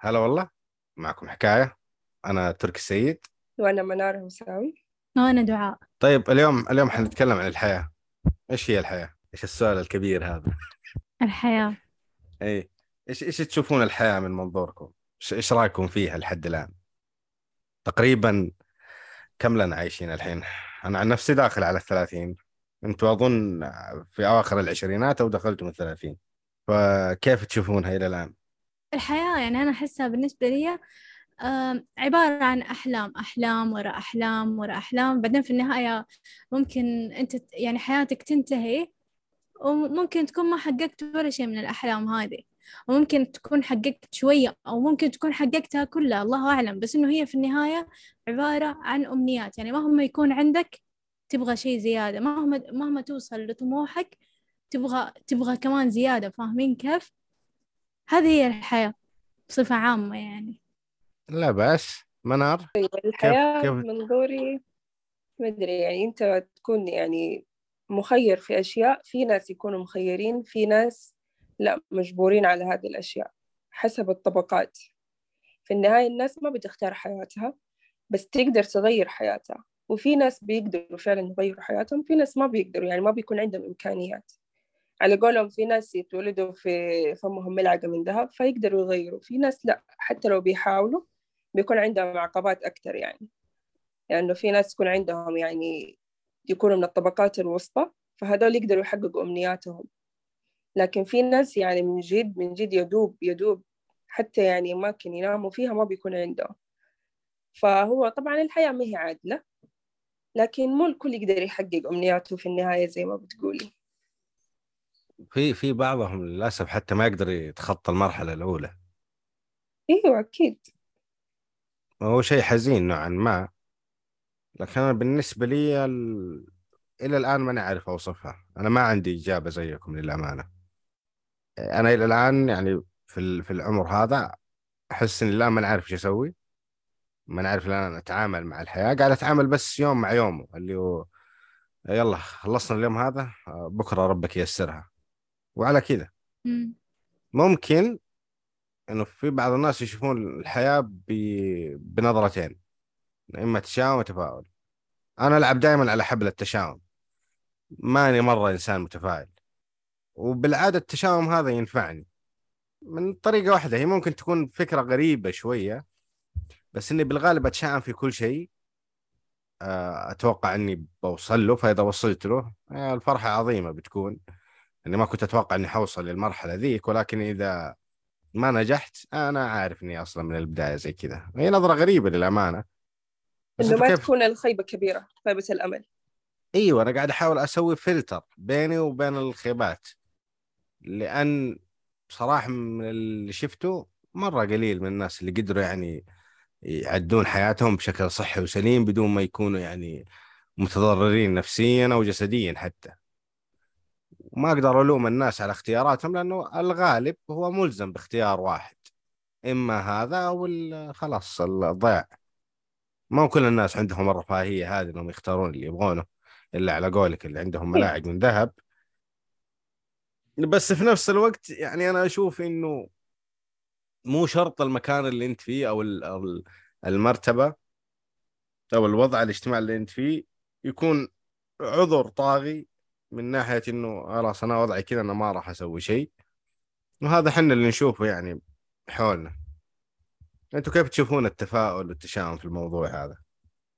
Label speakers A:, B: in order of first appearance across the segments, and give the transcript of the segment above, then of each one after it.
A: هلا والله معكم حكاية أنا تركي السيد
B: وأنا منار مساوي
C: وأنا دعاء
A: طيب اليوم اليوم حنتكلم عن الحياة إيش هي الحياة؟ إيش السؤال الكبير هذا؟
C: الحياة
A: إيه إيش إيش تشوفون الحياة من منظوركم؟ إيش إيش رأيكم فيها لحد الآن؟ تقريبا كم لنا عايشين الحين؟ أنا عن نفسي داخل على الثلاثين أنتوا أظن في أواخر العشرينات أو دخلتم الثلاثين فكيف تشوفونها إلى الآن؟
C: الحياة يعني أنا أحسها بالنسبة لي عبارة عن أحلام أحلام وراء أحلام وراء أحلام. بعدين في النهاية ممكن أنت يعني حياتك تنتهي وممكن تكون ما حققت ولا شيء من الأحلام هذه. وممكن تكون حققت شوية أو ممكن تكون حققتها كلها الله أعلم. بس إنه هي في النهاية عبارة عن أمنيات. يعني مهما يكون عندك تبغى شيء زيادة. مهما مهما توصل لطموحك تبغى تبغى كمان زيادة. فاهمين كيف؟ هذه هي الحياة بصفة عامة يعني.
A: لا بأس منار
B: الحياة
A: كيف-
B: منظوري ما أدري يعني أنت تكون يعني مخير في أشياء في ناس يكونوا مخيرين في ناس لا مجبورين على هذه الأشياء حسب الطبقات. في النهاية الناس ما بتختار حياتها بس تقدر تغير حياتها. وفي ناس بيقدروا فعلا يغيروا حياتهم في ناس ما بيقدروا يعني ما بيكون عندهم إمكانيات. على قولهم في ناس يتولدوا في فمهم ملعقة من ذهب فيقدروا يغيروا في ناس لا حتى لو بيحاولوا بيكون عندهم عقبات أكتر يعني. لأنه في ناس يكون عندهم يعني يكونوا من الطبقات الوسطى فهذول يقدروا يحققوا أمنياتهم. لكن في ناس يعني من جد من جد يدوب يدوب حتى يعني أماكن يناموا فيها ما بيكون عندهم. فهو طبعا الحياة ما هي عادلة لكن مو الكل يقدر يحقق أمنياته في النهاية زي ما بتقولي.
A: في في بعضهم للأسف حتى ما يقدر يتخطى المرحلة الأولى.
B: أيوة أكيد.
A: هو شيء حزين نوعا ما. لكن أنا بالنسبة لي ال... إلى الآن ماني عارف أوصفها. أنا ما عندي إجابة زيكم للأمانة. أنا إلى الآن يعني في في العمر هذا أحس إني الآن ما عارف إيش أسوي. ما عارف الآن أتعامل مع الحياة. قاعد أتعامل بس يوم مع يومه. اللي هو يلا خلصنا اليوم هذا. بكرة ربك ييسرها. وعلى كذا
C: مم.
A: ممكن إنه في بعض الناس يشوفون الحياة ب... بنظرتين إما تشاؤم وتفاؤل أنا ألعب دائما على حبل التشاؤم. ماني مرة إنسان متفائل. وبالعادة التشاؤم هذا ينفعني. من طريقة واحدة هي ممكن تكون فكرة غريبة شوية بس إني بالغالب اتشائم في كل شيء. آه، أتوقع إني بوصل له فإذا وصلت له آه، الفرحة عظيمة بتكون. إني ما كنت أتوقع إني حوصل للمرحلة ذيك ولكن إذا ما نجحت أنا عارف إني أصلا من البداية زي كذا. هي نظرة غريبة
B: للأمانة.
A: أنتوا
B: ما
A: كيف؟
B: تكون الخيبة كبيرة خيبة الأمل.
A: إيوه أنا قاعد أحاول أسوي فلتر بيني وبين الخيبات لأن بصراحه من اللي شفته مرة قليل من الناس اللي قدروا يعني يعدون حياتهم بشكل صحي وسليم بدون ما يكونوا يعني متضررين نفسيا أو جسديا حتى. وما أقدر ألوم الناس على اختياراتهم لأنه الغالب هو ملزم باختيار واحد إما هذا أو خلاص الضياع. ما كل الناس عندهم الرفاهية هذه انهم يختارون اللي يبغونه إلا على قولك اللي عندهم ملاعق من ذهب. بس في نفس الوقت يعني أنا أشوف إنه مو شرط المكان اللي أنت فيه أو المرتبة أو الوضع الاجتماعي اللي أنت فيه يكون عذر طاغي من ناحية إنه خلاص أنا وضعي كذا أنا ما راح أسوي شيء. وهذا حنا اللي نشوفه يعني حولنا. أنتم كيف تشوفون التفاؤل والتشاؤم في الموضوع هذا؟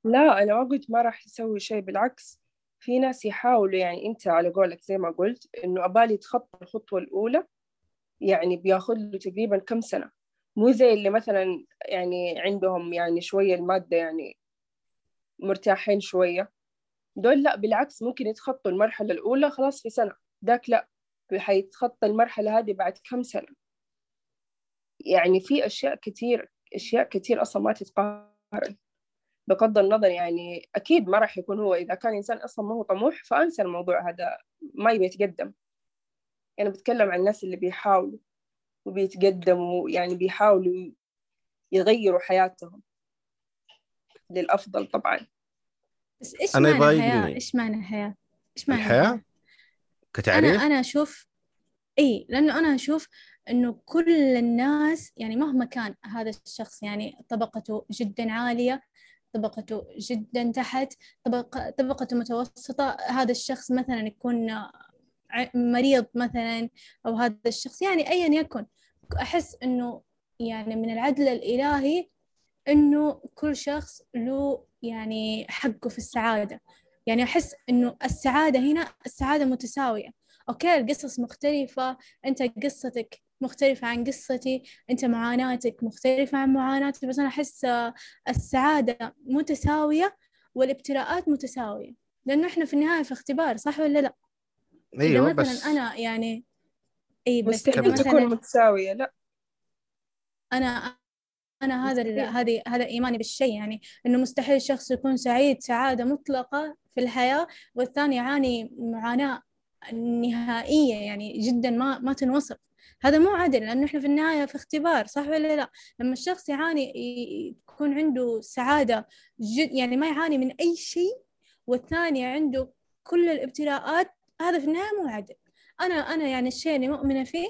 B: لا أنا ما قلت ما راح يسوي شيء بالعكس. في ناس يحاولوا يعني أنت على قولك زي ما قلت إنه أبالي يتخطى الخطوة الأولى يعني بياخذ له تقريبا كم سنة. مو زي اللي مثلا يعني عندهم يعني شوية المادة يعني مرتاحين شوية. دول لا بالعكس ممكن يتخطوا المرحلة الأولى خلاص في سنة. ذاك لا حيتخطى المرحلة هذه بعد كم سنة؟ يعني في أشياء كتير أشياء كتير أصلا ما تتقارن. بغض النظر يعني أكيد ما راح يكون هو إذا كان إنسان أصلا ما هو طموح فأنسى الموضوع هذا ما يبي يتقدم. أنا يعني بتكلم عن الناس اللي بيحاولوا وبيتقدموا يعني بيحاولوا يغيروا حياتهم للأفضل طبعا.
C: بس إيش
A: أنا
C: معنى. حياة؟ إيش معنى حياة؟ إيش معنى
A: الحياة؟
C: حياة؟
A: كتعريف؟
C: أنا أنا أشوف إي لأنه أنا أشوف إنه كل الناس يعني مهما كان هذا الشخص يعني طبقته جدا عالية طبقته جدا تحت طبقة طبقته متوسطة هذا الشخص مثلا يكون مريض مثلا أو هذا الشخص يعني أيا يكن أحس إنه يعني من العدل الإلهي إنه كل شخص له يعني حقه في السعادة. يعني أحس إنه السعادة هنا السعادة متساوية. أوكي القصص مختلفة أنت قصتك مختلفة عن قصتي أنت معاناتك مختلفة عن معاناتي بس أنا أحس السعادة متساوية والابتلاءات متساوية. لأنه إحنا في النهاية في اختبار صح ولا لا؟
A: أيوه
C: إذا مثلا
A: بس
C: أنا يعني أي بس
B: مستحيل تكون متساوية لا.
C: أنا أنا هذا. هذه هذا إيماني بالشيء يعني إنه مستحيل شخص يكون سعيد سعادة مطلقة في الحياة والثاني يعاني معاناة نهائية يعني جدا ما ما تنوصف. هذا مو عدل لأنه إحنا في النهاية في اختبار صح ولا لا؟ لما الشخص يعاني يكون عنده سعادة جد يعني ما يعاني من أي شيء والثاني عنده كل الابتلاءات هذا في النهاية مو عدل. أنا أنا يعني الشيء اللي مؤمنة فيه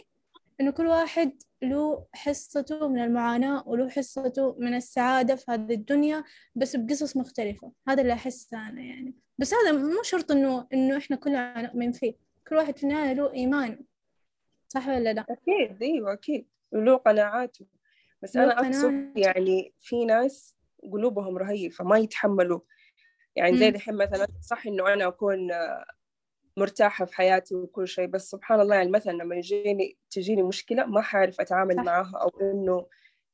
C: إنه كل واحد له حصته من المعاناة وله حصته من السعادة في هذه الدنيا بس بقصص مختلفة. هذا اللي أحسه أنا يعني. بس هذا مو شرط إنه إنه إحنا كلنا نؤمن فيه. كل واحد في النهاية له إيمان صح ولا لا؟
B: أكيد أيوة أكيد. له قناعاته. بس أنا أقصد. يعني في ناس قلوبهم رهيفة ما يتحملوا. يعني زي
C: مم.
B: دحين مثلا صح إنه أنا أكون مرتاحة في حياتي وكل شيء بس سبحان الله يعني مثلا لما يجيني تجيني مشكلة ما حعرف أتعامل
C: صح.
B: معاها أو إنه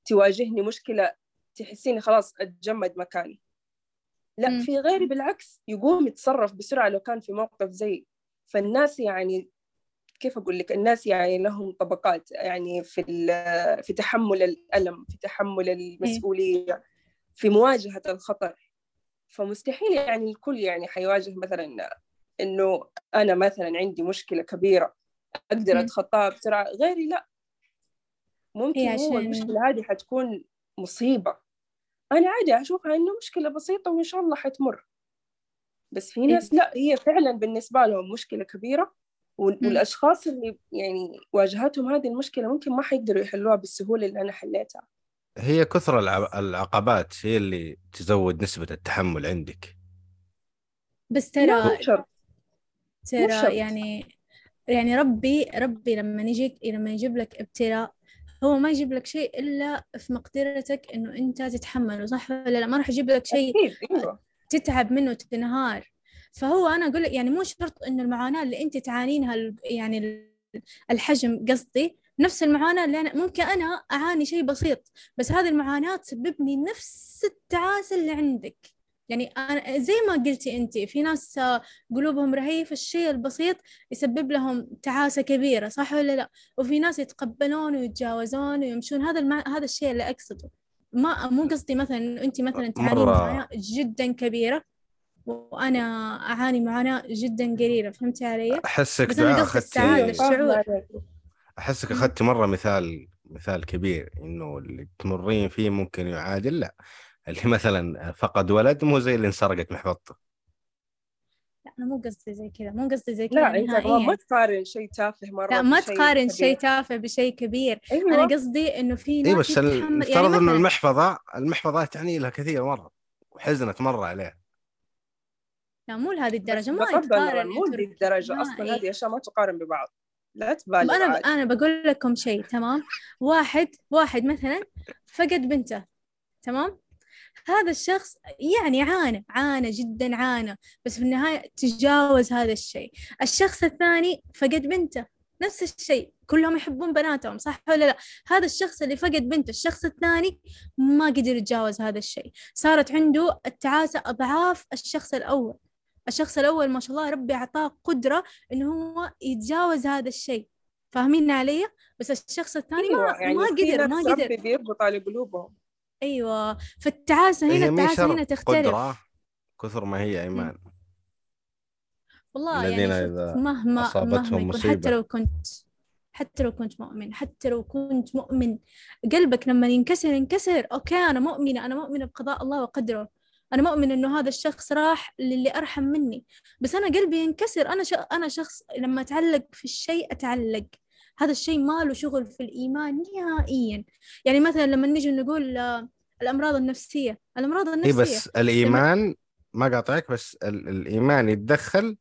B: تواجهني مشكلة تحسيني خلاص أتجمد مكاني لا
C: مم.
B: في غيري بالعكس يقوم يتصرف بسرعة لو كان في موقف زي فالناس يعني كيف أقول لك الناس يعني لهم طبقات يعني في في تحمل الألم في تحمل المسؤولية في مواجهة الخطر فمستحيل يعني الكل يعني حيواجه مثلا إنه أنا مثلا عندي مشكلة كبيرة أقدر
C: مم.
B: أتخطاها بسرعة غيري لا. ممكن هو
C: عشان-
B: المشكلة هذه حتكون مصيبة. أنا عادي أشوفها إنه مشكلة بسيطة وإن شاء الله حتمر. بس في ناس لا هي فعلا بالنسبة لهم مشكلة كبيرة وال-
C: مم.
B: والأشخاص اللي يعني واجهتهم هذه المشكلة ممكن ما حيقدروا يحلوها بالسهولة اللي أنا حليتها.
A: هي كثر الع- العقبات هي اللي تزود نسبة التحمل عندك.
C: بس ترى
B: مو شرط مو
C: ترى. يعني يعني ربي ربي لما يجيك لما يجيب لك ابتلاء هو ما يجيب لك شيء إلا في مقدرتك إنه أنت تتحمله صح ولا لا؟ ما راح يجيب لك شيء
B: أيوه.
C: تتعب منه تنهار فهو أنا أقول لك يعني مو شرط إنه المعاناة اللي أنت تعانينها يعني ال- الحجم قصدي نفس المعاناة اللي أنا ممكن أنا أعاني شيء بسيط بس هذه المعاناة تسببني نفس التعاسة اللي عندك. يعني أنا زي ما قلتي أنت في ناس قلوبهم رهيفة الشيء البسيط يسبب لهم تعاسة كبيرة صح ولا لا وفي ناس يتقبلون ويتجاوزون ويمشون هذا المع... هذا الشيء اللي أقصده ما مو قصدي مثلا إنه أنت مثلا تعانين معاناة جدا كبيرة وأنا أعاني معاناة جدا قليلة فهمتي علي؟
A: أحسك
C: بس قصدي السعادة،
A: اخذتي
C: الشعور. أحسك.
A: أخذتي مرة مثال مثال كبير إنه اللي تمرين فيه ممكن يعادل لا اللي مثلا فقد ولد مو زي اللي انسرقت محفظته
C: لا أنا مو قصدي زي كذا مو قصدي زي كذا
B: لا أنت ما- تقارن شيء تافه مرة
C: لا ما تقارن. شيء تافه بشيء كبير.
B: أيوه.
C: أنا قصدي إنه في ناس
A: اي بس ال-
C: يتحمل
A: افترض
C: يعني
A: إنه
C: مثلا
A: المحفظة المحفظة تعني لها كثير مرة وحزنت مرة عليها.
C: لا مو لهذه الدرجة
B: بس
C: ما يتقارن
B: مو الدرجة
C: ما-
B: أصلا
C: إيه.
B: هذه أشياء ما تقارن ببعض. لا تبالغ
C: أنا
B: عادي.
C: أنا بقول لكم شيء تمام؟ واحد واحد مثلا فقد بنته تمام؟ هذا الشخص يعني عانى عانى جدا عانى. بس في النهاية تجاوز هذا الشيء. الشخص الثاني فقد بنته. نفس الشيء. كلهم يحبون بناتهم صح ولا لا؟ هذا الشخص اللي فقد بنته. الشخص الثاني ما قدر يتجاوز هذا الشيء. صارت عنده التعاسة أضعاف الشخص الأول. الشخص الأول ما شاء الله ربي أعطاه قدرة إنه هو يتجاوز هذا الشيء. فاهمين علي؟ بس الشخص الثاني
B: أيوة
C: ما
B: يعني
C: ما قدر ما قدر.
B: بيربط على قلوبهم.
C: أيوه. فالتعاسة هنا التعاسة هنا تختلف.
A: قدرة كثر ما هي إيمان.
C: والله يعني
A: إذا
C: مهما
A: أصابتهم
C: مهما يكون
A: مصيبة.
C: حتى لو كنت حتى لو كنت مؤمن حتى لو كنت مؤمن قلبك لما ينكسر ينكسر. أوكي أنا مؤمنة أنا مؤمنة بقضاء الله وقدره. أنا مؤمنة إنه هذا الشخص راح للي أرحم مني. بس أنا قلبي ينكسر. أنا ش... أنا شخص لما أتعلق في الشيء أتعلق. هذا الشيء ما له شغل في الإيمان نهائيا. يعني مثلا لما نيجي نقول آه، الأمراض النفسية الأمراض
A: اي
C: النفسية.
A: بس الإيمان ما قاطعك بس ال- الإيمان يتدخل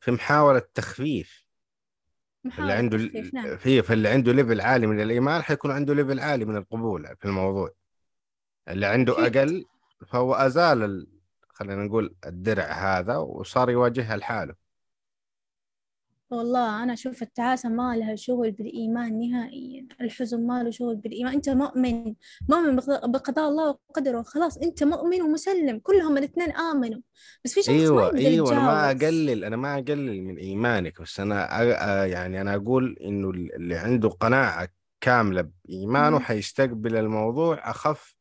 A: في محاولة تخفيف اللي
C: محاولة
A: عنده
C: تخفيف نعم.
A: في فاللي عنده level عالي من الإيمان حيكون عنده level عالي من القبول في الموضوع. اللي عنده
B: أكيد.
A: أقل فهو أزال ال... خلينا نقول الدرع هذا وصار يواجهها لحاله.
C: والله أنا أشوف التعاسة ما لها شغل بالإيمان نهائيا الحزن ما له شغل بالإيمان. أنت مؤمن مؤمن بقضاء بقضاء الله وقدره خلاص أنت مؤمن ومسلم كلهم الاثنين آمنوا. بس في شخص ما
A: أيوه
C: يقدر
A: أيوه أنا ما أقلل أنا ما أقلل من إيمانك بس أنا أ... أ... يعني أنا أقول إنه اللي عنده قناعة كاملة بإيمانه
C: مم.
A: حيستقبل الموضوع أخف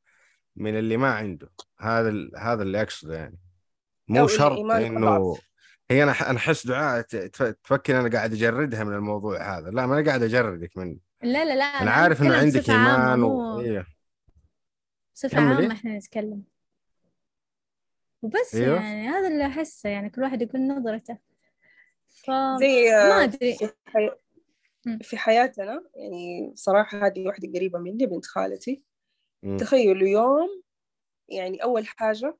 A: من اللي ما عنده. هذا ال... هذا اللي أقصده يعني. مو شرط
B: أضعف.
A: هي أنا أنا أحس دعاء تفكر أنا قاعد أجردها من الموضوع هذا لا ما أنا قاعد أجردك منه
C: لا لا لا
A: أنا عارف
C: إنه
A: عندك إيمان و... أيوه
C: بصفة
A: كملي.
C: عامة إحنا نتكلم وبس
A: أيوه.
C: يعني هذا اللي أحسه يعني كل واحد يقول نظرته ف
B: زي
C: ما
B: آه،
C: أدري
B: في, حي...
C: مم.
B: في حياتنا يعني صراحة هذه واحدة قريبة مني بنت خالتي. تخيلوا يوم يعني أول حاجة آه،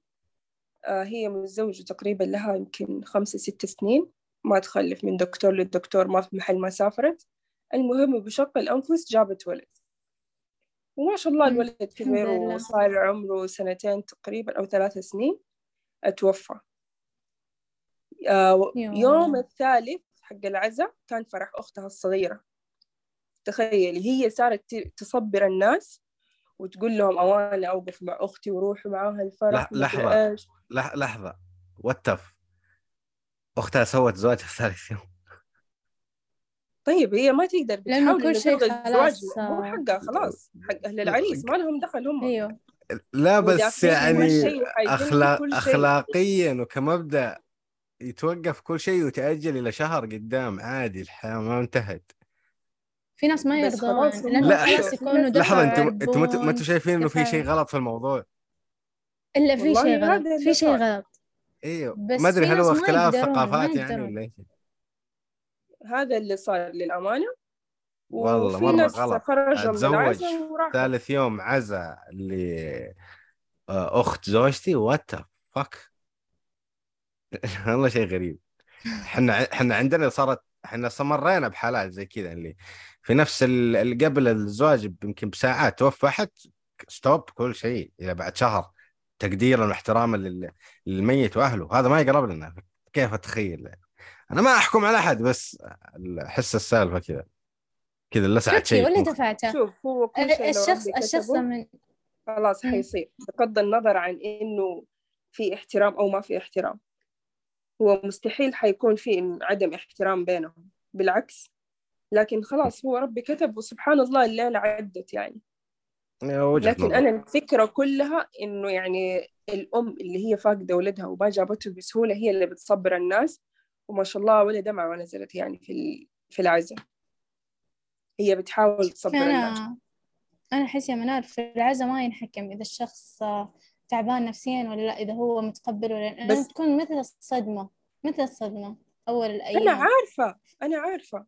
B: هي متزوجة تقريبا لها يمكن خمسة ست سنين ما تخلف من دكتور للدكتور ما في محل ما سافرت المهم بشق الأنفس جابت ولد وما شاء الله. الولد كبر
C: لله.
B: وصار عمره سنتين تقريبا أو ثلاث سنين أتوفى آه،. يوم الثالث حق العزاء كان فرح أختها الصغيرة تخيلي هي صارت تصبر الناس وتقول لهم أواني أوقف مع أختي وروحوا معاها الفرح
A: لحظة.
B: إيش.
A: لح... لحظة وتف أختها سوت زواجها ثالث يوم
B: طيب هي ما تقدر
C: لأنه
B: بتحاول
C: كل شيء خلاص،
B: مو
C: آه.
B: حقها خلاص حق أهل العريس ما لهم دخل هم
C: أيوه
A: لا بس يعني أخلاق. اخلاقيا وكمبدأ يتوقف كل شيء وتأجل إلى شهر قدام عادي الحياة ما انتهت
C: في ناس ما يرضون
A: لا،
C: يكونوا
A: لحظة أنتم أنتم ما. أنتم شايفين إنه في. شيء غلط في الموضوع
C: إلا في شيء غلط في شيء. غلط.
A: أيوه
C: بس
A: ما
C: أدري
A: هل هو اختلاف ثقافات يعني. ولا إيش
B: هذا اللي صار للأمانة.
A: والله
B: ناس
A: غلط.
B: خرجوا من
A: أتزوج
B: العزاء وراحوا.
A: ثالث يوم عزا لأخت زوجتي. وات فك والله شيء غريب. إحنا إحنا عندنا صارت إحنا مرينا بحالات زي كذا اللي في نفس اللي قبل الزواج يمكن بساعات توفى احد ستوب كل شيء إلى بعد شهر. تقديرا واحتراما لل- للميت وأهله. هذا ما يقرب لنا. كيف أتخيل؟ أنا ما أحكم على أحد بس احس السالفة كذا. كذا لسعت شيء.
C: دفعته.
B: شوف هو كل شيء
C: الشخص الشخص من
B: خلاص. حيصير. بغض النظر عن إنه في احترام أو ما في احترام. هو مستحيل حيكون في عدم احترام بينهم. بالعكس. لكن خلاص هو ربي كتب وسبحان الله الليلة عدت يعني. لكن
A: نظر.
B: أنا الفكرة كلها إنه يعني الأم اللي هي فاقدة ولدها وما جابته بسهولة هي اللي بتصبر الناس وما شاء الله ولا دمعة ما نزلت يعني في ال- في العزاء. هي بتحاول تصبر الناس.
C: أنا أنا أحس يا منال في العزاء ما ينحكم إذا الشخص تعبان نفسيا ولا لا إذا هو متقبل ولا لا.
B: بس-
C: تكون مثل الصدمة مثل الصدمة أول
B: أنا
C: الأيام
B: عارفة أنا عارفة.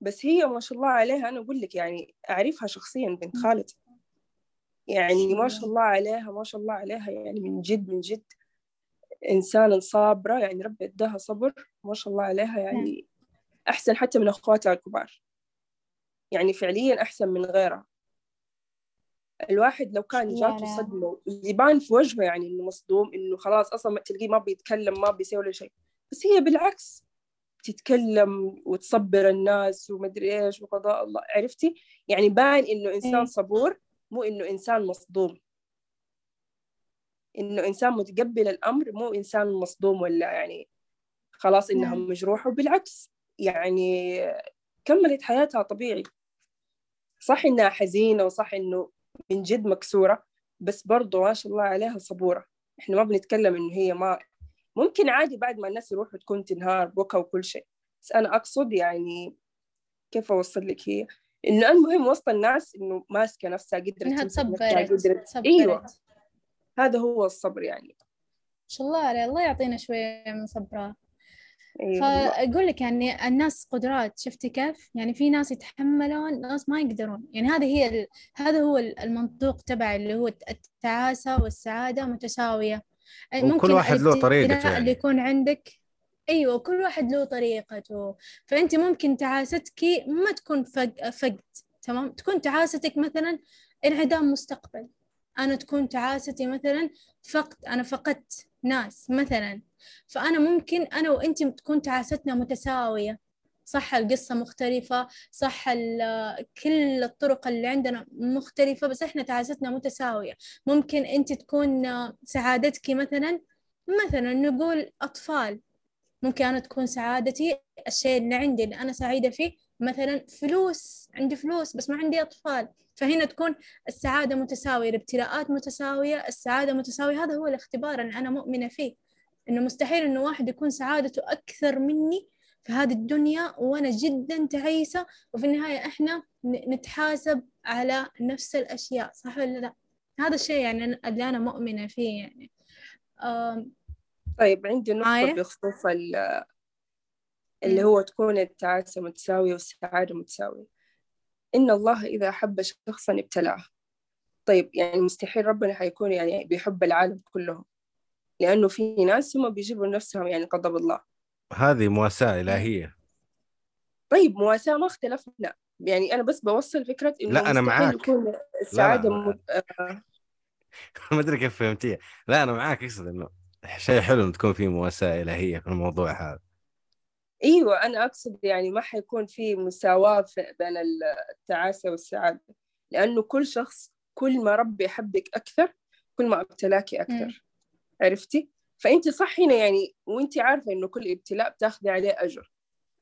B: بس هي ما شاء الله عليها أنا أقول لك يعني أعرفها شخصيا بنت خالتي. يعني ما شاء الله عليها ما شاء الله عليها يعني من جد من جد إنسانة صابرة يعني ربي إداها صبر ما شاء الله عليها يعني أحسن حتى من أخواتها الكبار. يعني فعليا أحسن من غيرها. الواحد لو كان جاته. صدمة يبان في وجهه يعني إنه مصدوم إنه خلاص أصلا تلقيه ما بيتكلم ما بيسوي ولا شيء. بس هي بالعكس تتكلم وتصبر الناس ومدري إيش وقضاء الله عرفتي؟ يعني بان إنه إنسان
C: إيه.
B: صبور مو إنه إنسان مصدوم. إنه إنسان متقبل الأمر مو إنسان مصدوم ولا يعني خلاص إنها
C: نعم.
B: مجروحة بالعكس يعني كملت حياتها طبيعي. صح إنها حزينة وصح إنه من جد مكسورة بس برضو ما شاء الله عليها صبورة. إحنا ما بنتكلم إنه هي ما ممكن عادي بعد ما الناس يروحوا تكون تنهار بكى وكل شيء بس أنا أقصد يعني كيف أوصل لك هي؟ إنه المهم وسط الناس إنه ماسكة نفسها قدرت نفسها،
C: تصبرت
B: قدرت. أيوة.
C: ما
B: هذا هو الصبر يعني.
C: شاء الله عليه. الله يعطينا شوية من صبرها.
B: أي والله.
C: فأقول لك يعني الناس قدرات. شفتي كيف؟ يعني في ناس يتحملون ناس ما يقدرون. يعني هذه هي ال... هذا هو المنطوق تبعي اللي هو التعاسة والسعادة متساوية.
A: وكل واحد له طريقته يعني.
C: اللي يكون عندك إيوه كل واحد له طريقته. فأنت ممكن تعاستك ما تكون فق... فقد تمام؟ تكون تعاستك مثلا انعدام مستقبل. أنا تكون تعاستي مثلا فقد أنا فقدت ناس مثلا. فأنا ممكن أنا وأنت تكون تعاستنا متساوية. صح القصة مختلفة صح كل الطرق اللي عندنا مختلفة بس إحنا تعاستنا متساوية. ممكن أنت تكون سعادتك مثلا مثلا نقول أطفال. ممكن أنا تكون سعادتي. الشيء اللي عندي اللي أنا سعيدة فيه مثلا فلوس. عندي فلوس بس ما عندي أطفال. فهنا تكون السعادة متساوية الابتلاءات متساوية السعادة متساوية. هذا هو الاختبار اللي أنا مؤمنة فيه. إنه مستحيل إنه واحد يكون سعادته أكثر مني في هذه الدنيا وأنا جدا تعيسة. وفي النهاية إحنا نتحاسب على نفس الأشياء صح ولا لا؟ هذا الشيء يعني اللي أنا مؤمنة فيه يعني.
B: طيب عندي نقطة
C: معايا؟
B: بخصوص ال- اللي. هو تكون التعاسة متساوية والسعادة متساوية إن الله إذا أحب شخصا ابتلاه طيب يعني مستحيل ربنا حيكون يعني بيحب العالم كلهم لأنه في ناس هم بيجيبوا لنفسهم يعني غضب الله
A: هذه مواساة إلهية
B: طيب مواساة ما اختلفنا يعني أنا بس بوصل فكرة إنه
A: لا، أنا
B: مستحيل
A: معاك.
B: يكون السعادة
A: لا.
B: مت... آه،
A: ما أدري كيف فهمتيها لا أنا معاك أقصد إنه شيء حلو تكون في مواساة الهية في الموضوع هذا.
B: إيوه أنا أقصد يعني ما حيكون في مساواة في- بين التعاسة والسعادة لأنه كل شخص كل ما ربي يحبك أكثر كل ما ابتلاكي. أكثر. عرفتي؟ فأنت صح هنا يعني وأنت عارفة إنه كل ابتلاء بتاخذي عليه أجر.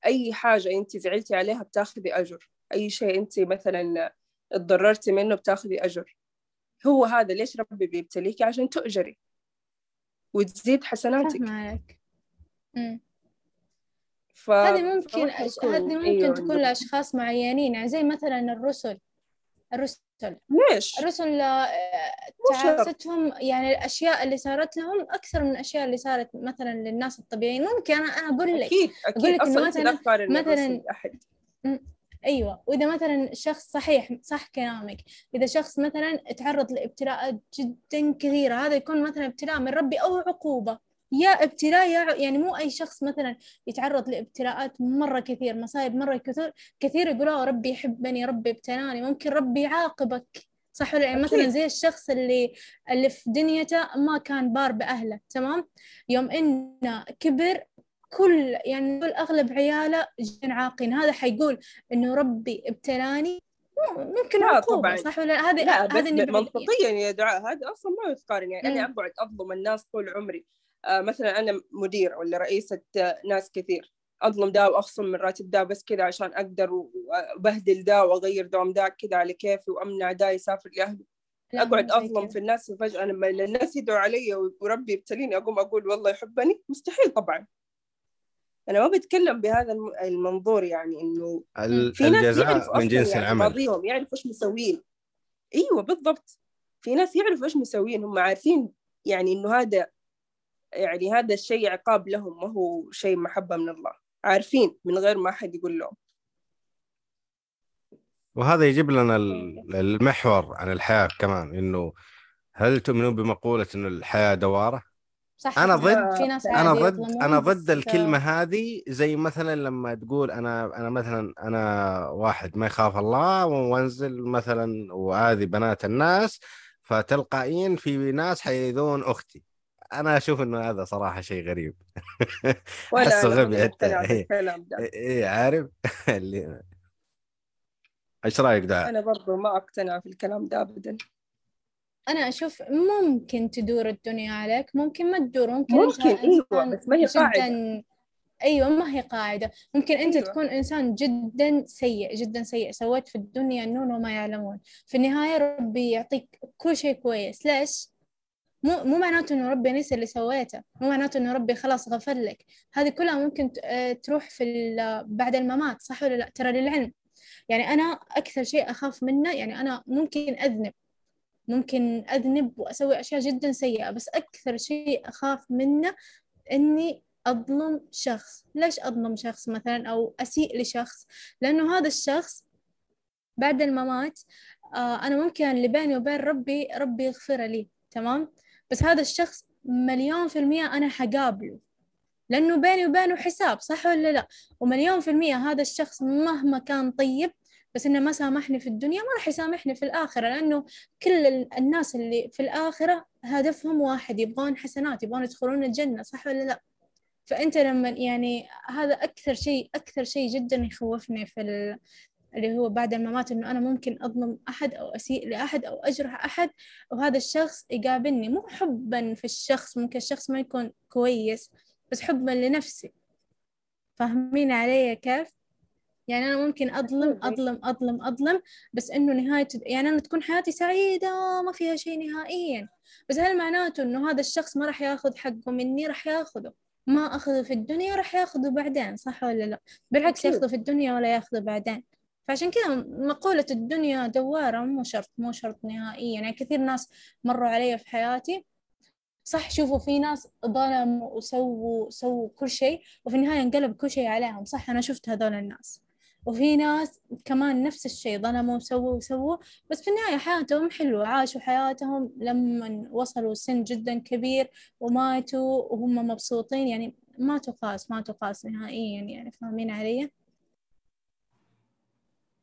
B: أي حاجة أنت زعلتي عليها بتاخذي أجر. أي شيء أنت مثلا اتضررتي منه بتاخذي أجر. هو هذا ليش ربي بيبتليكي؟ عشان تؤجري. وتزيد حسناتك.
C: مم.
B: ف...
C: هذه ممكن هذه ممكن
B: أيوة
C: تكون لأشخاص معينين يعني زي مثلا الرسل. الرسل.
B: ليش؟
C: الرسل آه،. تعاستهم يعني الأشياء اللي صارت لهم أكثر من الأشياء اللي صارت مثلا للناس الطبيعيين. ممكن أنا أنا أقول لك
B: أكيد
C: أقول
B: أكيد
C: لك
B: انت
C: مثلاً- مثلاً-
B: الرسل احد
C: أيوة. وإذا مثلا شخص صحيح صح كلامك. إذا شخص مثلا تعرض لابتلاءات جدا كثيرة هذا يكون مثلا ابتلاء من ربي أو عقوبة. يا ابتلاء يا يعني مو أي شخص مثلا يتعرض لابتلاءات مرة كثير مصايب مرة كثير كثير يقولوا "آه، ربي يحبني ربي ابتلاني ممكن ربي يعاقبك. صح ولا يعني؟ مثلا. زي الشخص اللي اللي في دنيته ما كان بار بأهله تمام؟ يوم إنه كبر كل يعني نقول أغلب عياله جدا عاقين. هذا حيقول إنه ربي ابتلاني. ممكن
B: لا طبعاً.
C: صح ولا هذه بعد-
B: منطقيا يا دعاء هذا أصلا ما يتقارن يعني
C: أنا.
B: أقعد أظلم الناس طول عمري. آه مثلا أنا مدير ولا رئيسة آه، ناس كثير. أظلم دا وأخصم من راتب دا بس كذا عشان أقدر وأبهدل دا وأغير دوام دا كذا على كيفي وأمنع دا يسافر لاهله
C: لا،
B: أقعد
C: أظلم.
B: في الناس وفجاه لما الناس يدعوا علي وربي يبتليني أقوم أقول والله يحبني مستحيل طبعا. أنا ما بتكلم بهذا الم- المنظور يعني
A: إنه
B: في ناس
A: الجزاء من جنس
B: يعني
A: العمل.
B: ماضيهم يعرفوا إيش مسوين إيوه بالضبط. في ناس يعرفوا إيش مسوين هم عارفين يعني إنه هذا يعني هذا الشيء عقاب لهم ما هو شيء محبة من الله. عارفين من غير ما أحد يقول لهم.
A: وهذا يجيب لنا ال- المحور عن الحياة كمان إنه هل تؤمنون بمقولة إنه الحياة دوارة؟
C: صح في-
A: ضد-
C: في ناس أنا
A: ضد
C: أنا
A: ضد الكلمة هذه زي مثلا لما تقول أنا أنا مثلا أنا واحد ما يخاف الله وأنزل مثلا وأذي بنات الناس فتلقائيا في ناس حيؤذون أختي أنا أشوف إنه هذا صراحة شيء غريب
B: أنا
A: غبي حتى.
B: مقتنعة
A: إيه.
B: ده
A: إيه عارف اللي إيش رأيك دعاء؟
B: أنا برضو ما أقتنع في الكلام ده أبدا
C: أنا أشوف ممكن تدور الدنيا عليك ممكن ما تدور ممكن
B: ممكن
C: إنسان
B: بس ما هي قاعدة.
C: جدا أيوة ما هي قاعدة. ممكن أنت
B: أيوة.
C: تكون إنسان جدا سيء جدا سيء. سويت في الدنيا النون وما يعلمون. في النهاية ربي يعطيك كل شيء كويس. ليش؟ مو مو معناته إنه ربي نسي اللي سويته. مو معناته إنه ربي خلاص غفر لك. هذه كلها ممكن آه، تروح في ال- بعد الممات صح ولا لا؟ ترى للعلم. يعني أنا أكثر شيء أخاف منه يعني أنا ممكن أذنب. ممكن أذنب وأسوي أشياء جدا سيئة بس أكثر شيء أخاف منه إني أظلم شخص. ليش أظلم شخص مثلا أو أسيء لشخص؟ لأنه هذا الشخص بعد الممات آه أنا ممكن اللي بيني وبين ربي ربي يغفر لي تمام؟ بس هذا الشخص مليون في المية أنا حقابله. لأنه بيني وبينه حساب صح ولا لا؟ ومليون في المية هذا الشخص مهما كان طيب بس إنه ما سامحني في الدنيا ما راح يسامحني في الآخرة لأنه كل الناس اللي في الآخرة هدفهم واحد يبغون حسنات يبغون يدخلون الجنة صح ولا لا فأنت لما يعني هذا أكثر شيء أكثر شيء جدا يخوفني في ال... اللي هو بعد الممات إنه أنا ممكن أظلم أحد أو أسيء لأحد أو أجرح أحد وهذا الشخص يقابلني مو حبا في الشخص ممكن الشخص ما يكون كويس بس حبا لنفسي فاهمين علي كيف؟ يعني أنا ممكن أظلم أظلم أظلم أظلم بس إنه نهاية يعني أنا تكون حياتي سعيدة ما فيها شيء نهائيا. بس هل معناته إنه هذا الشخص ما راح ياخذ حقه مني؟ راح ياخذه. ما أخذه في الدنيا راح ياخذه بعدين صح ولا لا؟ بالعكس ياخذه في الدنيا ولا ياخذه بعدين. فعشان كذا مقولة الدنيا دوارة مو شرط مو شرط نهائيا. يعني كثير ناس مروا علي في حياتي. صح شوفوا في ناس ظلموا وسووا سووا كل شيء وفي النهاية انقلب كل شيء عليهم. صح أنا شفت هذول الناس. وفي ناس كمان نفس الشيء ظلموا وسووا وسووا بس في النهاية حياتهم حلوة عاشوا حياتهم لما وصلوا سن جدا كبير وماتوا وهم مبسوطين يعني ما تقاس ما تقاس نهائيا يعني فاهمين علي؟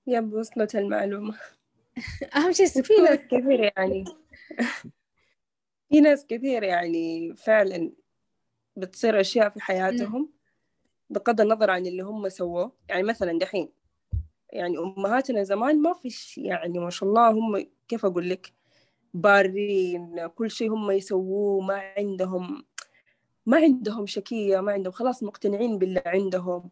B: يب وصلت المعلومة.
C: أهم شيء
B: في ناس كثير يعني. في ناس كثير يعني فعلا بتصير أشياء في حياتهم. بغض النظر عن اللي هم سووه. يعني مثلا دحين يعني أمهاتنا زمان ما فيش يعني ما شاء الله هم كيف أقول لك بارين كل شيء هم يسووه ما عندهم ما عندهم شكية ما عندهم خلاص مقتنعين باللي عندهم.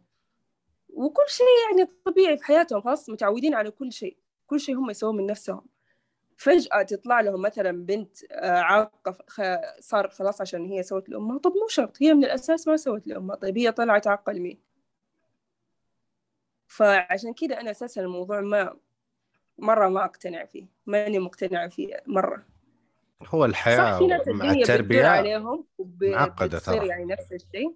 B: وكل شيء يعني طبيعي في حياتهم خلاص متعودين على كل شيء. كل شيء هم يسووه من نفسهم. فجأة تطلع لهم مثلا بنت آه، عاقة صار خلاص عشان هي سوت لأمها. طب مو شرط هي من الأساس ما سوت لأمها. طيب هي طلعت عاقة لمين؟ فعشان كده أنا أساسا الموضوع ما مرة ما أقتنع فيه. ماني مقتنعة فيه مرة.
A: هو الحياة مع التربية
B: عليهم معقدة ترى. يعني نفس الشيء.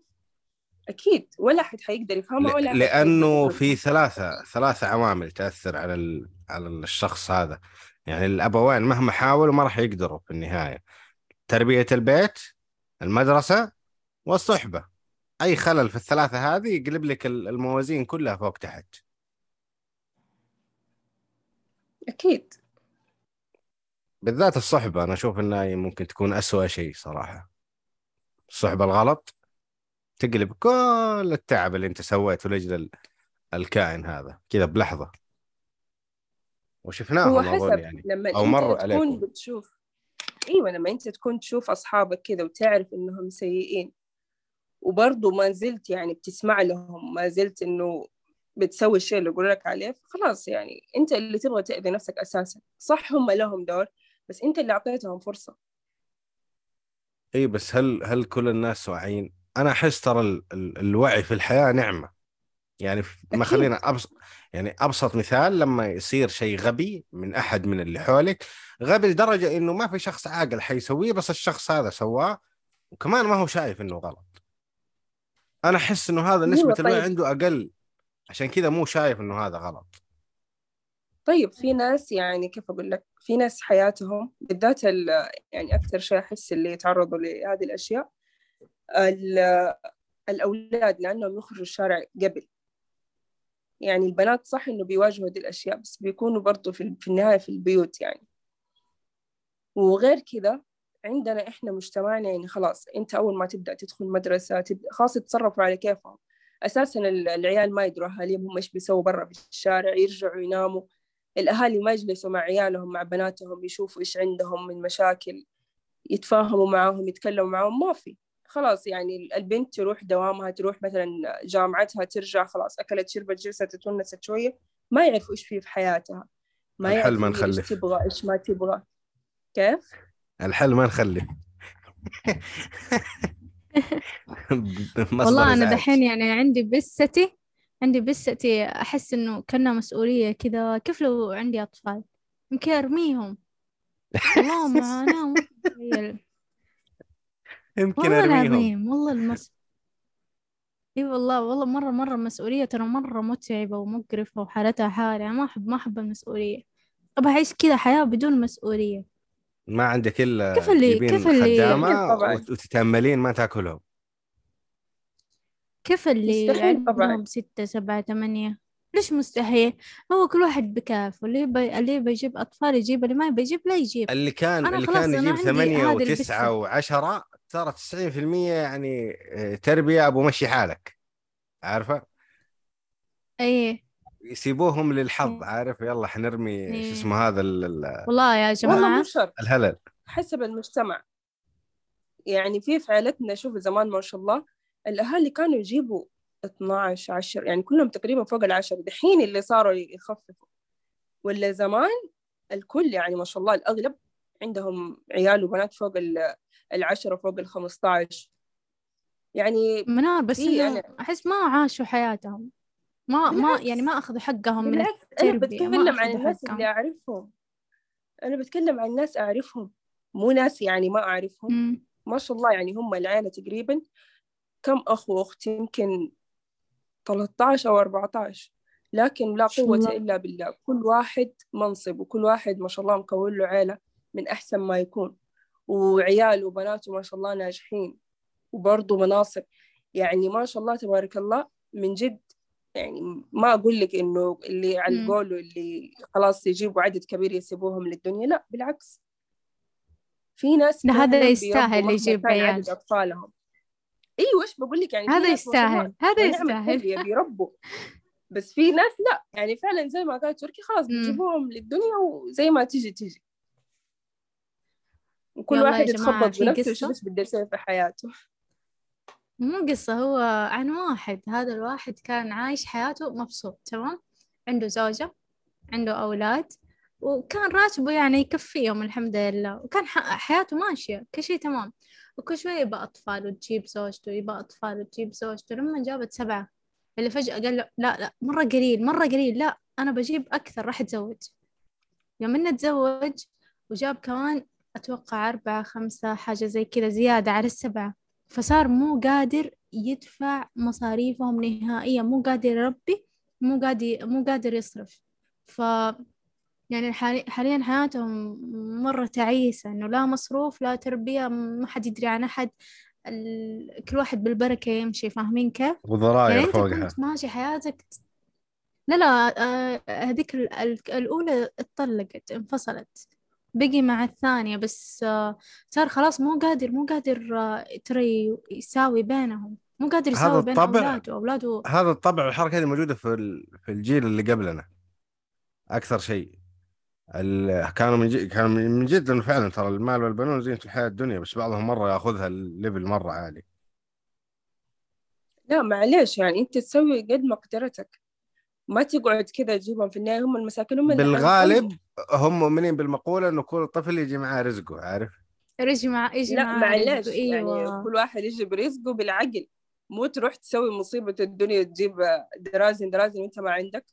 B: أكيد ولا أحد حيقدر يفهمها ولا
A: لأنه في ثلاثة ثلاثة عوامل تأثر على على الشخص هذا. يعني الأبوين مهما حاولوا ما راح يقدروا في النهاية. تربية البيت المدرسة والصحبة. أي خلل في الثلاثة هذه يقلب لك الموازين كلها فوق تحت.
B: أكيد.
A: بالذات الصحبة أنا أشوف إنها ممكن تكون أسوأ شيء صراحة. الصحبة الغلط تقلب كل التعب اللي أنت سويته لأجل الكائن هذا. كذا بلحظة. وشفناهم
B: هو حسب يعني لما أو مر تكون عليكم. بتشوف إيوه لما أنت تكون تشوف أصحابك كذا وتعرف إنهم سيئين. وبرضه ما زلت يعني بتسمع لهم ما زلت إنه بتسوي الشيء اللي يقول لك عليه خلاص يعني أنت اللي تبغى تأذي نفسك أساسا. صح هم لهم دور بس أنت اللي أعطيتهم فرصة.
A: اي بس هل هل كل الناس واعيين؟ أنا أحس ترى ال... ال... الوعي في الحياة نعمة. يعني ما خلينا ابسط يعني أبسط مثال لما يصير شيء غبي من أحد من اللي حولك غبي لدرجة إنه ما في شخص عاقل حيسويه بس الشخص هذا سواه وكمان ما هو شايف إنه غلط. أنا أحس إنه هذا نسبة طيب. الوعي عنده أقل عشان كذا مو شايف إنه هذا غلط.
B: طيب في ناس يعني كيف أقول لك في ناس حياتهم بالذات يعني أكثر شيء أحس اللي يتعرضوا لهذه الأشياء الأولاد لأنهم يخرجوا الشارع قبل. يعني البنات صح إنه بيواجهوا هذه الأشياء بس بيكونوا برضو في, في النهاية في البيوت يعني. وغير كذا عندنا إحنا مجتمعنا يعني خلاص أنت أول ما تبدأ تدخل مدرسة تبدأ خلاص يتصرفوا على كيفهم. أساسا العيال ما يدروا أهاليهم هم إيش بيسووا برا في الشارع يرجعوا يناموا. الأهالي ما يجلسوا مع عيالهم مع بناتهم يشوفوا إيش عندهم من مشاكل يتفاهموا معاهم يتكلموا معاهم ما في. خلاص يعني البنت تروح دوامها تروح مثلا جامعتها ترجع خلاص أكلت شربت جلست تونست شوية ما يعرفوا إيش فيه في حياتها.
A: ما الحل ما نخلف. إيش
B: تبغى إيش ما تبغى. كيف؟
A: الحل ما نخلف.
C: والله أنا دحين يعني عندي بستي عندي بستي أحس إنه كنا مسؤولية كذا. كيف لو عندي أطفال؟ يمكن أرميهم. والله معاناة
A: يمكن والله أرميهم.
C: العظيم والله المس. إي والله والله مرة مرة مسؤولية ترى مرة متعبة ومقرفة وحالتها حالة أنا ما أحب ما أحب المسؤولية. أبغى أعيش كذا حياة بدون مسؤولية.
A: ما عندك الا
C: كيف اللي-
A: تجيبين
C: كيف اللي-
A: خدامة
B: طبعاً.
A: وت- وتتأملين ما تاكلهم.
C: كيف اللي
B: مستحيل طبعاً.
C: عندهم ستة سبعة ثمانية؟ ليش مستحيل؟ هو كل واحد بكافه اللي يبي اللي يبي يجيب أطفال يجيب اللي ما يبي يجيب لا يجيب.
A: اللي كان
C: أنا
A: اللي
C: خلاص
A: كان يجيب ثمانية وتسعة. وعشرة ترى 90% يعني آه، تربية أبو مشي حالك. عارفة؟
C: إيه.
A: يسيبوهم للحظ.
C: إيه.
A: عارف؟ يلا حنرمي
C: إيه.
A: شو اسمه هذا ال- ال-
C: والله يا
B: والله
C: جماعة.
B: مو شرط.
A: الهلل.
B: حسب المجتمع. يعني في في عائلتنا شوف زمان ما شاء الله الأهالي كانوا يجيبوا 12 10 يعني كلهم تقريبا فوق العشر. دحين اللي صاروا يخففوا. ولا زمان الكل يعني ما شاء الله الأغلب عندهم عيال وبنات فوق ال- العشرة فوق ال 15 يعني
C: منار بس
B: في
C: إنه
B: أنا-
C: أحس ما عاشوا حياتهم. ما ما. يعني ما أخذوا حقهم من
B: بالعكس
C: التربية ما
B: بتكلم عن الناس
C: حقهم.
B: اللي أعرفهم. أنا بتكلم عن ناس أعرفهم. مو ناس يعني ما أعرفهم.
C: مم.
B: ما شاء الله يعني هم العيلة تقريبا كم أخ وأخت يمكن 13 أو 14 لكن لا قوة
C: الله.
B: إلا بالله. كل واحد منصب وكل واحد ما شاء الله مكون له عيلة من أحسن ما يكون. وعياله وبناته ما شاء الله ناجحين. وبرضه مناصب. يعني ما شاء الله تبارك الله من جد يعني ما أقول لك إنه اللي على
C: مم.
B: القول واللي خلاص يجيبوا عدد كبير يسيبوهم للدنيا لا بالعكس. في ناس
C: هذا يستاهل يجيب عيال.
B: عدد أطفالهم. أيوة إيش بقول لك؟ يعني
C: هذا يستاهل. هذا يستاهل.
B: بيربوا. بس في ناس لا. يعني فعلا زي ما قالت تركي خلاص
C: مم.
B: بتجيبوهم للدنيا وزي ما تيجي تيجي. وكل واحد يتخبط بنفسه بس بده يسوي في حياته.
C: مو قصة هو عن واحد. هذا الواحد كان عايش حياته مبسوط تمام؟ عنده زوجة عنده أولاد وكان راتبه يعني يكفيهم الحمد لله. وكان حياته ماشية كل شيء تمام. وكل شوية يبقى أطفال وتجيب زوجته يبقى أطفال وتجيب زوجته. لما جابت سبعة اللي فجأة قال له لا لا مرة قليل مرة قليل لا أنا بجيب أكثر راح أتزوج. يوم إنه تزوج وجاب كمان أتوقع أربعة خمسة حاجة زي كذا زيادة على السبعة. فصار مو قادر يدفع مصاريفهم نهائيا مو قادر يربي مو قادر مو قادر يصرف. ف يعني حالي- حاليا حياتهم مرة تعيسة إنه لا مصروف لا تربية ما حد يدري عن أحد. ال... كل واحد بالبركة يمشي فاهمين كيف؟ يعني
A: وضراير
C: أنت
A: فوقها.
C: كنت ماشي حياتك لا لا آه، هذيك ال- ال- الأولى اتطلقت انفصلت. بقي مع الثانية بس آه، صار خلاص مو قادر مو قادر آه، ترى يساوي بينهم. مو قادر
A: هذا
C: يساوي بين
A: الطبع-
C: أولاده أولاده
A: هذا الطبع والحركة هذه موجودة في ال- في الجيل اللي قبلنا. أكثر شيء. ال- كانوا من جد كانوا من جد إنه فعلا ترى المال والبنون زينة الحياة الدنيا بس بعضهم مرة ياخذها الليفل مرة عالي.
B: لا معليش يعني أنت تسوي قد مقدرتك ما تقعد كذا تجيبهم في النهاية هم المساكين هم اللي
A: بالغالب هم مؤمنين بالمقولة إنه كل طفل يجي معاه رزقه عارف؟
C: يجي مع يجي
B: لا
C: رزقه.
B: يعني
C: أيوة.
B: كل واحد يجي برزقه بالعقل. مو تروح تسوي مصيبة الدنيا تجيب درازن درازن وأنت ما عندك.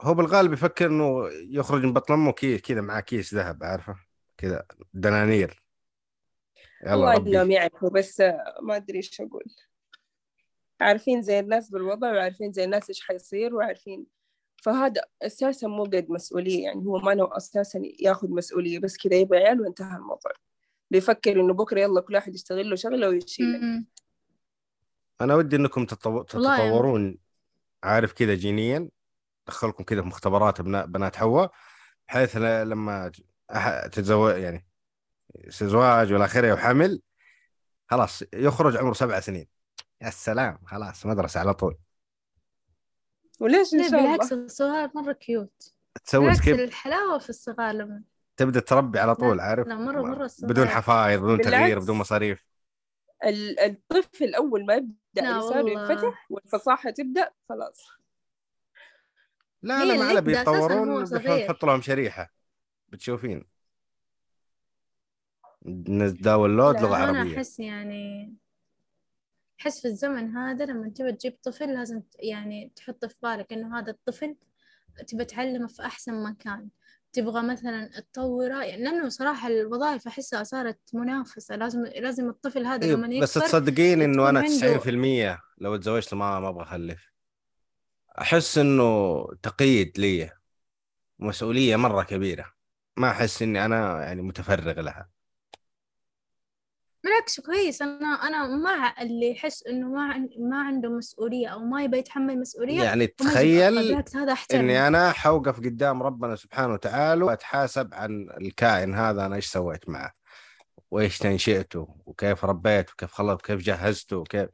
A: هو بالغالب يفكر إنه يخرج من بطن أمه كيس كذا معاه كيس ذهب عارفه؟ كذا دنانير. يلا
B: الله
A: إنهم
B: يعرفوا بس ما أدري إيش أقول. عارفين زي الناس بالوضع وعارفين زي الناس إيش حيصير وعارفين فهذا أساسا مو قد مسؤولية يعني هو ما نوع أساسا ياخذ مسؤولية بس كذا يبغى عيال وانتهى الموضوع. بيفكر إنه بكرة يلا كل واحد يشتغل له شغلة ويشيله.
A: أنا ودي تتطو-
C: والله يعني-
A: تتطورون عارف كذا جينيا دخلكم كذا في مختبرات بنا- بنات حواء بحيث لما تتزوج يعني زواج والى اخره وحمل خلاص يخرج عمره سبع سنين. يا سلام خلاص مدرسة على طول.
B: وليش ان شاء
C: بالعكس
B: الله
C: الصغار مرة cute
A: تسوي
C: بالعكس
A: skip
C: الحلاوة في الصغار لما
A: تبدأ تربي على طول عارف؟
C: لا مرة مرة الصغار
A: بدون حفايض بدون تغيير
B: بالعكس.
A: بدون مصاريف.
B: ال- الطفل أول ما
C: يبدأ
B: لسانه. ينفتح والفصاحة تبدأ خلاص.
A: لا لا
C: أساساً هو
A: بيتطورون. بنحط لهم شريحة. بتشوفين؟ نتداول لود
C: لا لغة
A: عربية.
C: أحس يعني أحس في الزمن هذا لما تبى تجيب طفل لازم يعني تحط في بالك إنه هذا الطفل تبى تعلمه في أحسن مكان. تبغى مثلا تطوره يعني لأنه صراحة الوظائف أحسها صارت منافسة. لازم لازم الطفل هذا
A: إيه
C: لما يكبر
A: بس تصدقين
C: إنه
A: أنا
C: عنده-
A: 90% لو تزوجت ما ما أبغى أخلف. أحس إنه تقييد لي مسؤولية مرة كبيرة. ما أحس إني أنا يعني متفرغ لها.
C: بالعكس كويس. أنا أنا مع اللي يحس إنه ما ما عنده مسؤولية أو ما يبي يتحمل مسؤولية
A: يعني. تخيل
C: هذا
A: إني أنا حوقف قدام ربنا سبحانه وتعالى وأتحاسب عن الكائن هذا أنا إيش سويت معه؟ وإيش تنشئته؟ وكيف ربيته؟ وكيف خلط؟ وكيف جهزته؟ وكيف؟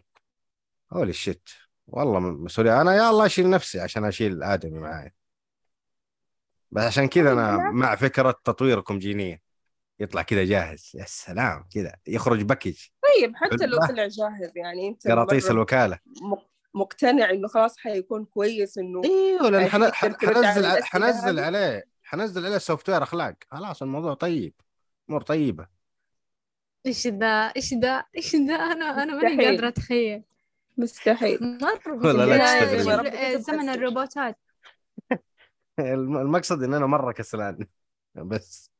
A: هولي الشت والله مسؤولية. أنا يا الله أشيل نفسي عشان أشيل الادمي معاي بس عشان كذا أنا مع فكرة تطويركم جينيا. يطلع كذا جاهز. يا سلام! كذا يخرج package.
B: طيب حتى لو. طلع جاهز يعني أنت
A: قراطيس
B: مق- مقتنع إنه خلاص حيكون كويس
A: إنه
B: إيوه لأن
A: حنزل حنزل؟ عليه حنزل عليه software أخلاق. خلاص الموضوع طيب. امور طيبة.
C: إيش ذا إيش ذا إيش ذا أنا أنا ماني
B: مستحيل.
C: قادرة أتخيل.
B: مستحيل.
A: لا.
C: آه، زمن الروبوتات.
A: الم- المقصد إن أنا مرة كسلان. بس.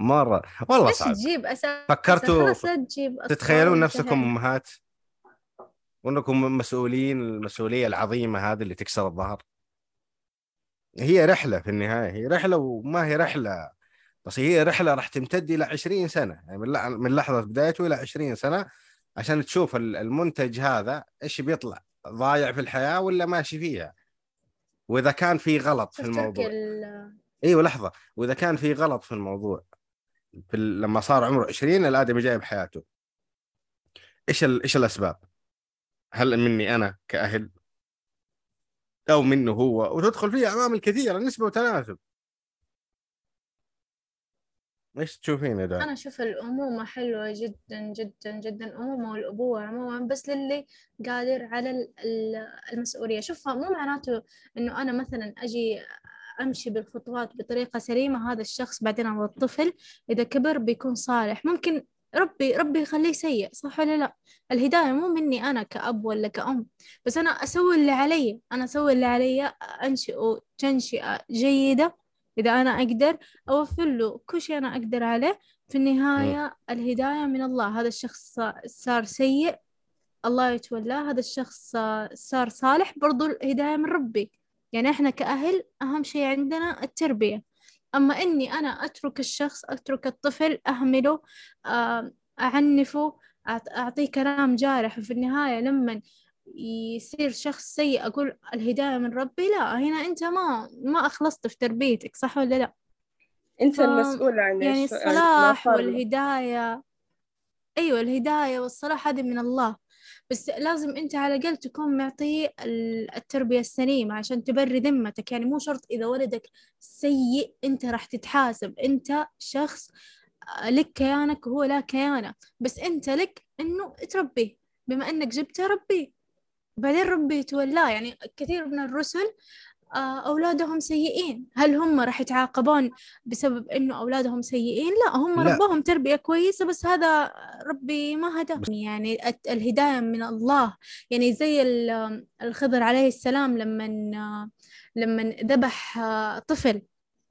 A: مرة. والله صعب.
C: تجيب؟ أساس
A: فكرتوا
C: تجيب
A: تتخيلون نفسكم. أمهات؟ وأنكم مسؤولين المسؤولية العظيمة هذه اللي تكسر الظهر. هي رحلة في النهاية هي رحلة وما هي رحلة بس هي رحلة راح تمتد إلى 20 سنة. يعني من لح- من لحظة بدايته إلى 20 سنة عشان تشوف ال- المنتج هذا إيش بيطلع ضايع في الحياة ولا ماشي فيها. وإذا كان في غلط في الموضوع.
C: ال-
A: إيوه لحظة وإذا كان في غلط في الموضوع في لما صار عمره 20 الآدمي جاي بحياته إيش. إيش الأسباب؟ هل مني أنا كأهل أو منه هو وتدخل فيها عوامل كثيرة نسبة وتناسب إيش تشوفين يا دعاء؟
C: أنا أشوف الأمومة حلوة جدا جدا جدا الأمومة والأبوة عموما بس للي قادر على ال- ال- المسؤولية شوفها مو معناته إنه أنا مثلا أجي أمشي بالخطوات بطريقة سليمة هذا الشخص بعدين هذا الطفل إذا كبر بيكون صالح. ممكن ربي ربي يخليه سيء صح ولا لا؟ الهداية مو مني أنا كأب ولا كأم بس أنا أسوي اللي علي. أنا أسوي اللي علي أنشئه تنشئة جيدة. إذا أنا أقدر أوفر له كل شيء أنا أقدر عليه. في النهاية الهداية من الله. هذا الشخص صار سيء الله يتولاه هذا الشخص صار صالح برضو الهداية من ربي. يعني إحنا كأهل أهم شيء عندنا التربية. أما إني أنا أترك الشخص أترك الطفل أهمله آه، أعنفه أعط- أعطيه كلام جارح وفي النهاية لما يصير شخص سيء أقول الهداية من ربي لا هنا أنت ما ما أخلصت في تربيتك صح ولا لا؟
B: أنت
C: ف-
B: المسؤول عن
C: يعني الصلاح. والهداية. أيوة الهداية والصلاح هذه من الله. بس لازم أنت على الأقل تكون معطيه ال- التربية السليمة عشان تبري ذمتك. يعني مو شرط إذا ولدك سيء أنت راح تتحاسب. أنت شخص آه، لك كيانك وهو لا كيانة. بس أنت لك إنه تربيه بما إنك جبته ربيه بعدين ربي يتولاه يعني كثير من الرسل أولادهم سيئين. هل هم راح يتعاقبون بسبب إنه أولادهم سيئين؟ لا هم
A: لا.
C: ربوهم تربية كويسة بس هذا ربي ما هداهم يعني الهداية من الله. يعني زي ال- الخضر عليه السلام لما لما ذبح آه، طفل.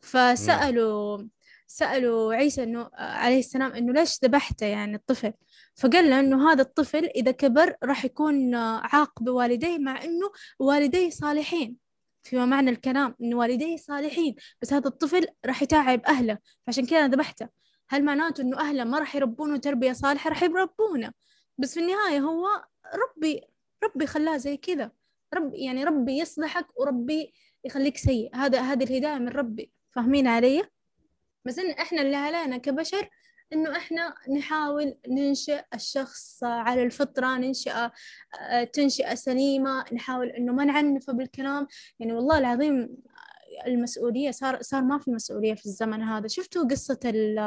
C: فسألوا سألوا عيسى إنه عليه السلام إنه ليش ذبحته يعني الطفل؟ فقال له إنه هذا الطفل إذا كبر راح يكون آه، عاق بوالديه مع إنه والديه صالحين. فيما معنى الكلام إن والديه صالحين بس هذا الطفل راح يتعب أهله فعشان كذا ذبحته. هل معناته إنه أهله ما راح يربونه تربية صالحة؟ راح يربونه. بس في النهاية هو ربي ربي خلاه زي كذا. ربي يعني ربي يصلحك وربي يخليك سيء. هذا هذه الهداية من ربي. فاهمين علي؟ إن إحنا اللي علينا كبشر إنه إحنا نحاول ننشئ الشخص على الفطرة ننشئ آه، تنشئة سليمة نحاول إنه ما نعنفه بالكلام. يعني والله العظيم المسؤولية صار صار ما في مسؤولية في الزمن هذا. شفتوا قصة ال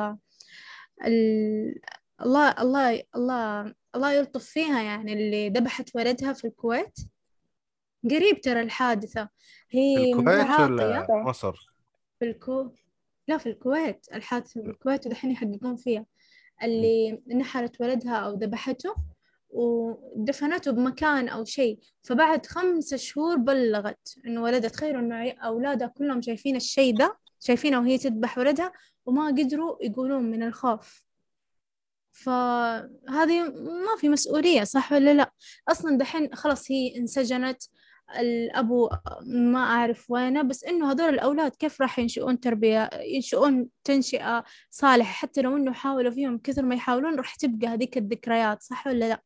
C: ال الله الله الله الله يلطف فيها يعني اللي ذبحت ولدها في الكويت؟ قريب ترى الحادثة. هي
A: الكويت ولا مصر؟
C: في الكو لا في الكويت الحادثة في الكويت ودحين يحققون فيها. اللي نحرت ولدها أو ذبحته ودفنته بمكان أو شيء. فبعد خمسة شهور بلغت إنه ولدها تخيلوا إنه أولادها كلهم شايفين الشيء ده شايفينها وهي تذبح ولدها وما قدروا يقولون من الخوف. فهذه ما في مسؤولية صح ولا لا؟ أصلا دحين خلاص هي انسجنت الأبو ما أعرف وينه بس إنه هذول الأولاد كيف راح ينشؤون تربية؟ ينشؤون تنشئة صالحة حتى لو إنه حاولوا فيهم كثر ما يحاولون راح تبقى هذيك الذكريات صح ولا لا؟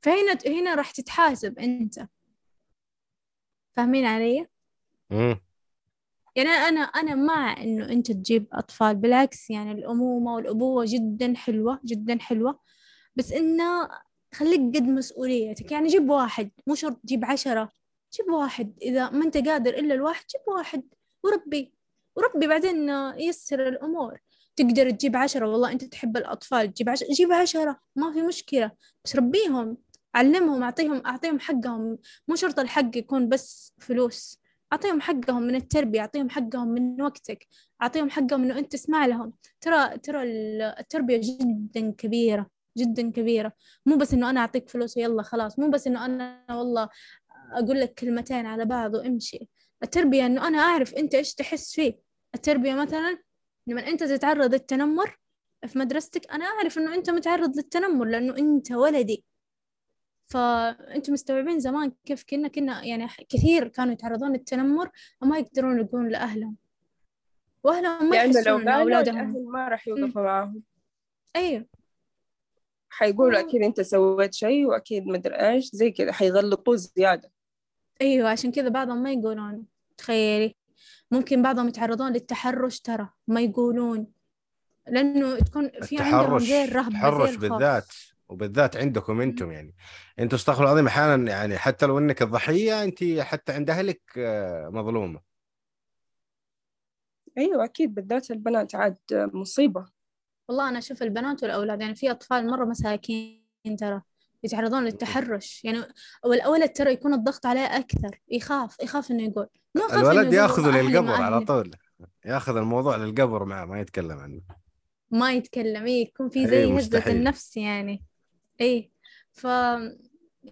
C: فهنا هنا راح تتحاسب أنت. فاهمين علي؟
A: مم.
C: يعني أنا أنا مع إنه أنت تجيب أطفال بالعكس يعني الأمومة والأبوة جدا حلوة جدا حلوة. بس إنه خليك قد مسؤوليتك يعني جيب واحد مو شرط تجيب عشرة. جيب واحد. إذا ما أنت قادر إلا الواحد جيب واحد. وربي. وربي بعدين يسر الأمور. تقدر تجيب عشرة. والله أنت تحب الأطفال تجيب عشرة جيب عشرة. ما في مشكلة. بس ربيهم علمهم أعطيهم أعطيهم حقهم. مو شرط الحق يكون بس فلوس. أعطيهم حقهم من التربية أعطيهم حقهم من وقتك. أعطيهم حقهم إنه أنت تسمع لهم. ترى ترى التربية جدا كبيرة جدا كبيرة. مو بس إنه أنا أعطيك فلوس ويلا خلاص. مو بس إنه أنا والله أقول لك كلمتين على بعض وامشي. التربية إنه أنا أعرف أنت إيش تحس فيه. التربية مثلا لما أنت تتعرض للتنمر في مدرستك أنا أعرف إنه أنت متعرض للتنمر لأنه أنت ولدي. فأنتم مستوعبين زمان كيف كنا كنا يعني كثير كانوا يتعرضون للتنمر وما يقدرون يقولون لأهلهم. وأهلهم ما يحسون أولادهم.
B: ما راح يوقفوا معاهم.
C: أيوه.
B: حيقولوا. أكيد أنت سويت شيء وأكيد مدري إيش زي كذا حيغلطوه زيادة.
C: أيوه عشان كذا بعضهم ما يقولون تخيلي. ممكن بعضهم يتعرضون للتحرش ترى ما يقولون. لأنه تكون في عندهم الرهبة زي
A: التحرش بالذات وبالذات عندكم أنتم يعني. أنتم استغفر الله العظيم أحيانا يعني حتى لو إنك الضحية أنت حتى عند أهلك آه، مظلومة.
B: أيوة أكيد بالذات البنات عاد مصيبة.
C: والله أنا أشوف البنات والأولاد يعني في أطفال مرة مساكين ترى. يتعرضون للتحرش. يعني والولد ترى يكون الضغط عليه أكثر. يخاف يخاف إنه يقول. ما يخاف
A: الولد ياخذه للقبر على. طول. ياخذ الموضوع للقبر معه ما يتكلم عنه.
C: ما يتكلم. إيه يكون في
A: إيه،
C: زي هزة. النفس يعني. إيه. ف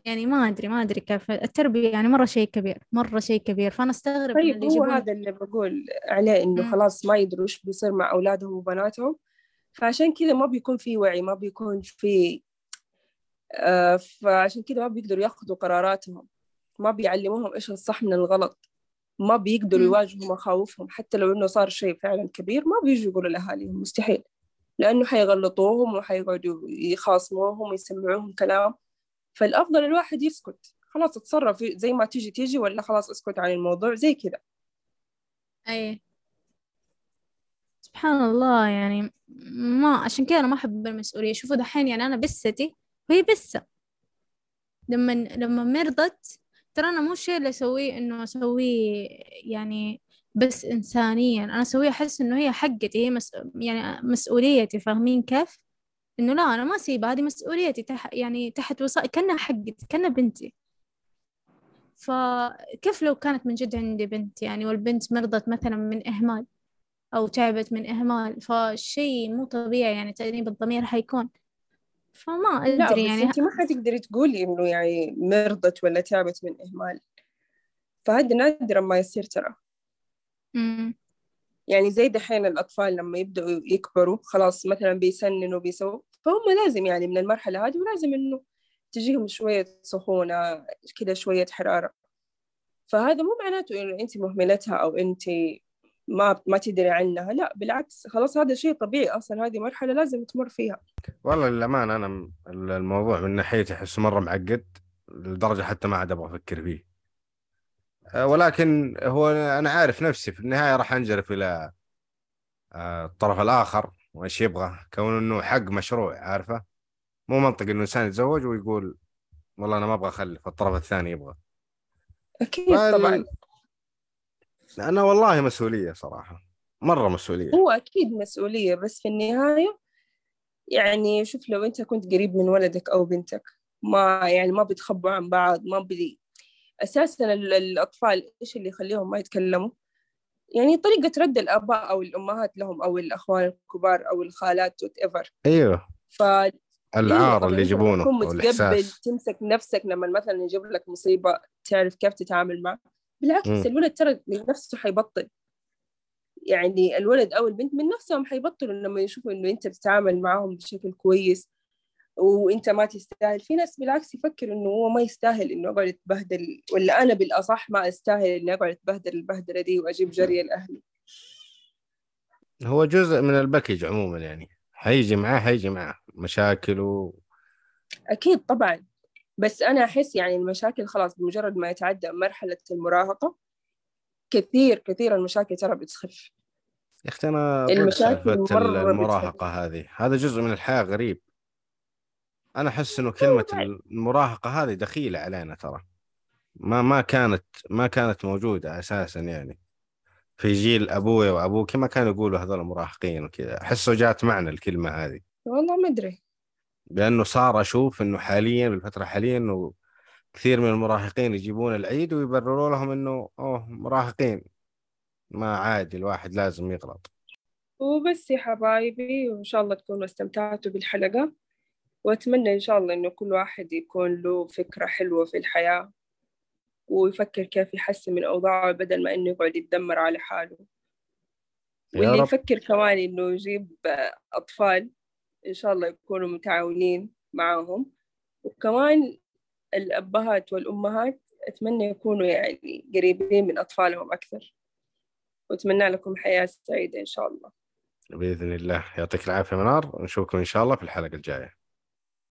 C: يعني ما أدري ما أدري كيف. التربية يعني مرة شيء كبير مرة شيء كبير. فأنا أستغرب من
B: طيب
C: اللي
B: هو هذا اللي بقول عليه إنه
C: مم.
B: خلاص ما يدروا إيش بيصير مع أولادهم وبناتهم. فعشان كذا ما بيكون في وعي ما بيكون في فعشان كذا ما بيقدروا ياخذوا قراراتهم. ما بيعلموهم إيش الصح من الغلط. ما بيقدروا. يواجهوا مخاوفهم. حتى لو إنه صار شيء فعلا كبير ما بيجوا يقولوا لأهاليهم مستحيل. لأنه حيغلطوهم وحيقعدوا يخاصموهم ويسمعوهم كلام. فالأفضل الواحد يسكت. خلاص اتصرف. زي ما تيجي تيجي ولا خلاص اسكت عن الموضوع. زي كذا
C: أي. سبحان الله. يعني ما عشان كذا أنا ما أحب المسؤولية. شوفوا دحين يعني أنا بستي وهي بسة لما لما مرضت ترى أنا مو الشيء اللي أسويه إنه أسويه يعني بس إنسانيا. أنا أسويه أحس إنه هي حقتي هي مس... يعني مسؤوليتي فاهمين كيف؟ إنه لا أنا ما أسيبها هذه مسؤوليتي تح... يعني تحت وصاية كأنها حقتي كأنها بنتي. فكيف لو كانت من جد عندي بنت يعني والبنت مرضت مثلا من إهمال أو تعبت من إهمال فالشيء مو طبيعي يعني تأنيب الضمير حيكون. فما
B: بس
C: يعني.
B: انت ما حتقدري تقولي إنه يعني مرضت ولا تعبت من إهمال. فهذا نادرا ما يصير ترى. يعني زي دحين الأطفال لما يبدأوا يكبروا خلاص مثلا بيسننوا بيسووا فهم لازم يعني من المرحلة هذه ولازم إنه تجيهم شوية سخونه كذا شوية حرارة. فهذا مو معناته إنه انت مهملتها أو انت ما ما تدري عنها. لا بالعكس خلاص هذا شيء طبيعي أصلا هذه مرحلة لازم تمر فيها.
A: والله للأمانة أنا م- الموضوع من ناحيتي أحسه مرة معقد لدرجة حتى ما عاد أبغى أفكر فيه. أه، ولكن هو أنا عارف نفسي في النهاية راح أنجرف إلى أه، الطرف الآخر وإيش يبغى. كون إنه حق مشروع عارفة؟ مو منطق إنه إنسان يتزوج ويقول والله أنا ما أبغى أخلف الطرف الثاني يبغى.
B: أكيد
A: فال-
B: طبعا
A: أنا والله مسؤولية صراحة مرة مسؤولية.
B: هو أكيد مسؤولية بس في النهاية يعني شوف لو أنت كنت قريب من ولدك أو بنتك ما يعني ما بتخبوا عن بعض ما بدي أساسا ال- الأطفال إيش اللي يخليهم ما يتكلموا؟ يعني طريقة رد الآباء أو الأمهات لهم أو الأخوان الكبار أو الخالات whatever.
A: أيوه.
B: ف
A: العار
B: طب
A: اللي يجيبونه
B: تكون
A: أو
B: متقبل تمسك نفسك لما مثلا يجيب لك مصيبة تعرف كيف تتعامل معه. بالعكس
A: مم.
B: الولد ترى من نفسه حيبطل. يعني الولد أو البنت من نفسهم حيبطلوا لما يشوفوا إنه أنت بتتعامل معهم بشكل كويس وأنت ما تستاهل. في ناس بالعكس يفكر إنه هو ما يستاهل إنه أقعد أتبهدل ولا أنا بالأصح ما أستاهل إني أقعد أتبهدل البهدلة دي وأجيب جري لأهلي.
A: هو جزء من الباكج عموما يعني. حيجي معاه حيجي معاه مشاكل و...
B: أكيد طبعا. بس أنا أحس يعني المشاكل خلاص بمجرد ما يتعدى مرحلة المراهقة كثير كثير المشاكل ترى بتخف
A: يا أختي أنا ضد
B: المشاكل مرة
A: المراهقة هذه. هذا جزء من الحياة غريب. أنا أحس إنه كلمة المراهقة هذه دخيلة علينا ترى. ما ما كانت ما كانت موجودة أساسا يعني. في جيل أبوي وأبوك ما كانوا يقولوا هذول مراهقين وكذا. أحسه جات معنا الكلمة هذه.
B: والله ما أدري.
A: لأنه صار أشوف إنه حاليا بالفترة الحاليه إنه كثير من المراهقين يجيبون العيد ويبرروا لهم إنه أوه مراهقين. ما عادي الواحد لازم يغلط.
B: وبس يا حبايبي وإن شاء الله تكونوا استمتعتوا بالحلقة. وأتمنى إن شاء الله إنه كل واحد يكون له فكرة حلوة في الحياة ويفكر كيف يحسن من أوضاعه بدل ما إنه يقعد يتدمر على حاله. واللي يفكر كمان إنه يجيب أطفال إن شاء الله يكونوا متعاونين معاهم. وكمان الأبهات والأمهات أتمنى يكونوا يعني قريبين من أطفالهم أكثر. وأتمنى لكم حياة سعيدة إن شاء الله.
A: بإذن الله. يعطيك العافية منار. ونشوفكم إن شاء الله في الحلقة الجاية.